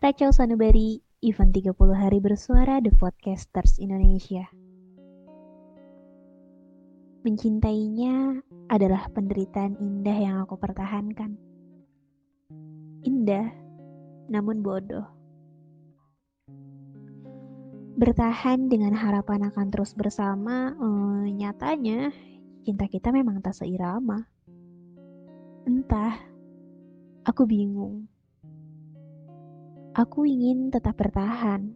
Kacau Sanubari, event 30 hari bersuara The Podcasters Indonesia. Mencintainya adalah penderitaan indah yang aku pertahankan. Indah, namun bodoh. Bertahan dengan harapan akan terus bersama, eh, nyatanya cinta kita memang tak seirama. Entah, aku bingung. Aku ingin tetap bertahan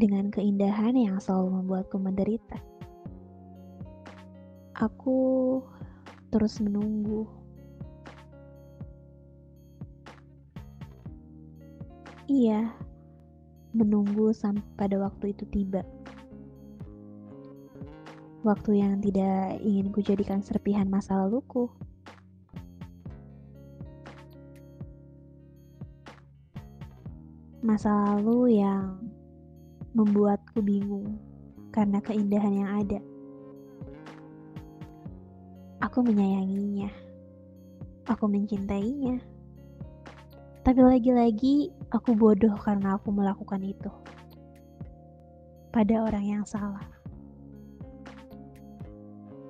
dengan keindahan yang selalu membuatku menderita. Aku terus menunggu. Iya, menunggu sampai pada waktu itu tiba. Waktu yang tidak ingin kujadikan serpihan masa laluku. Masa lalu yang membuatku bingung karena keindahan yang ada. Aku menyayanginya. Aku mencintainya. Tapi lagi-lagi aku bodoh karena aku melakukan itu. Pada orang yang salah.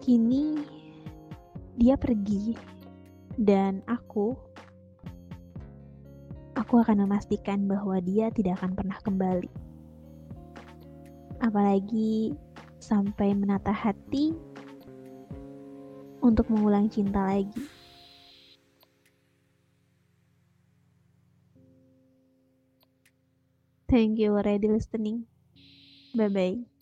Kini dia pergi dan aku aku akan memastikan bahwa dia tidak akan pernah kembali. Apalagi sampai menata hati untuk mengulang cinta lagi. Thank you already listening. Bye bye.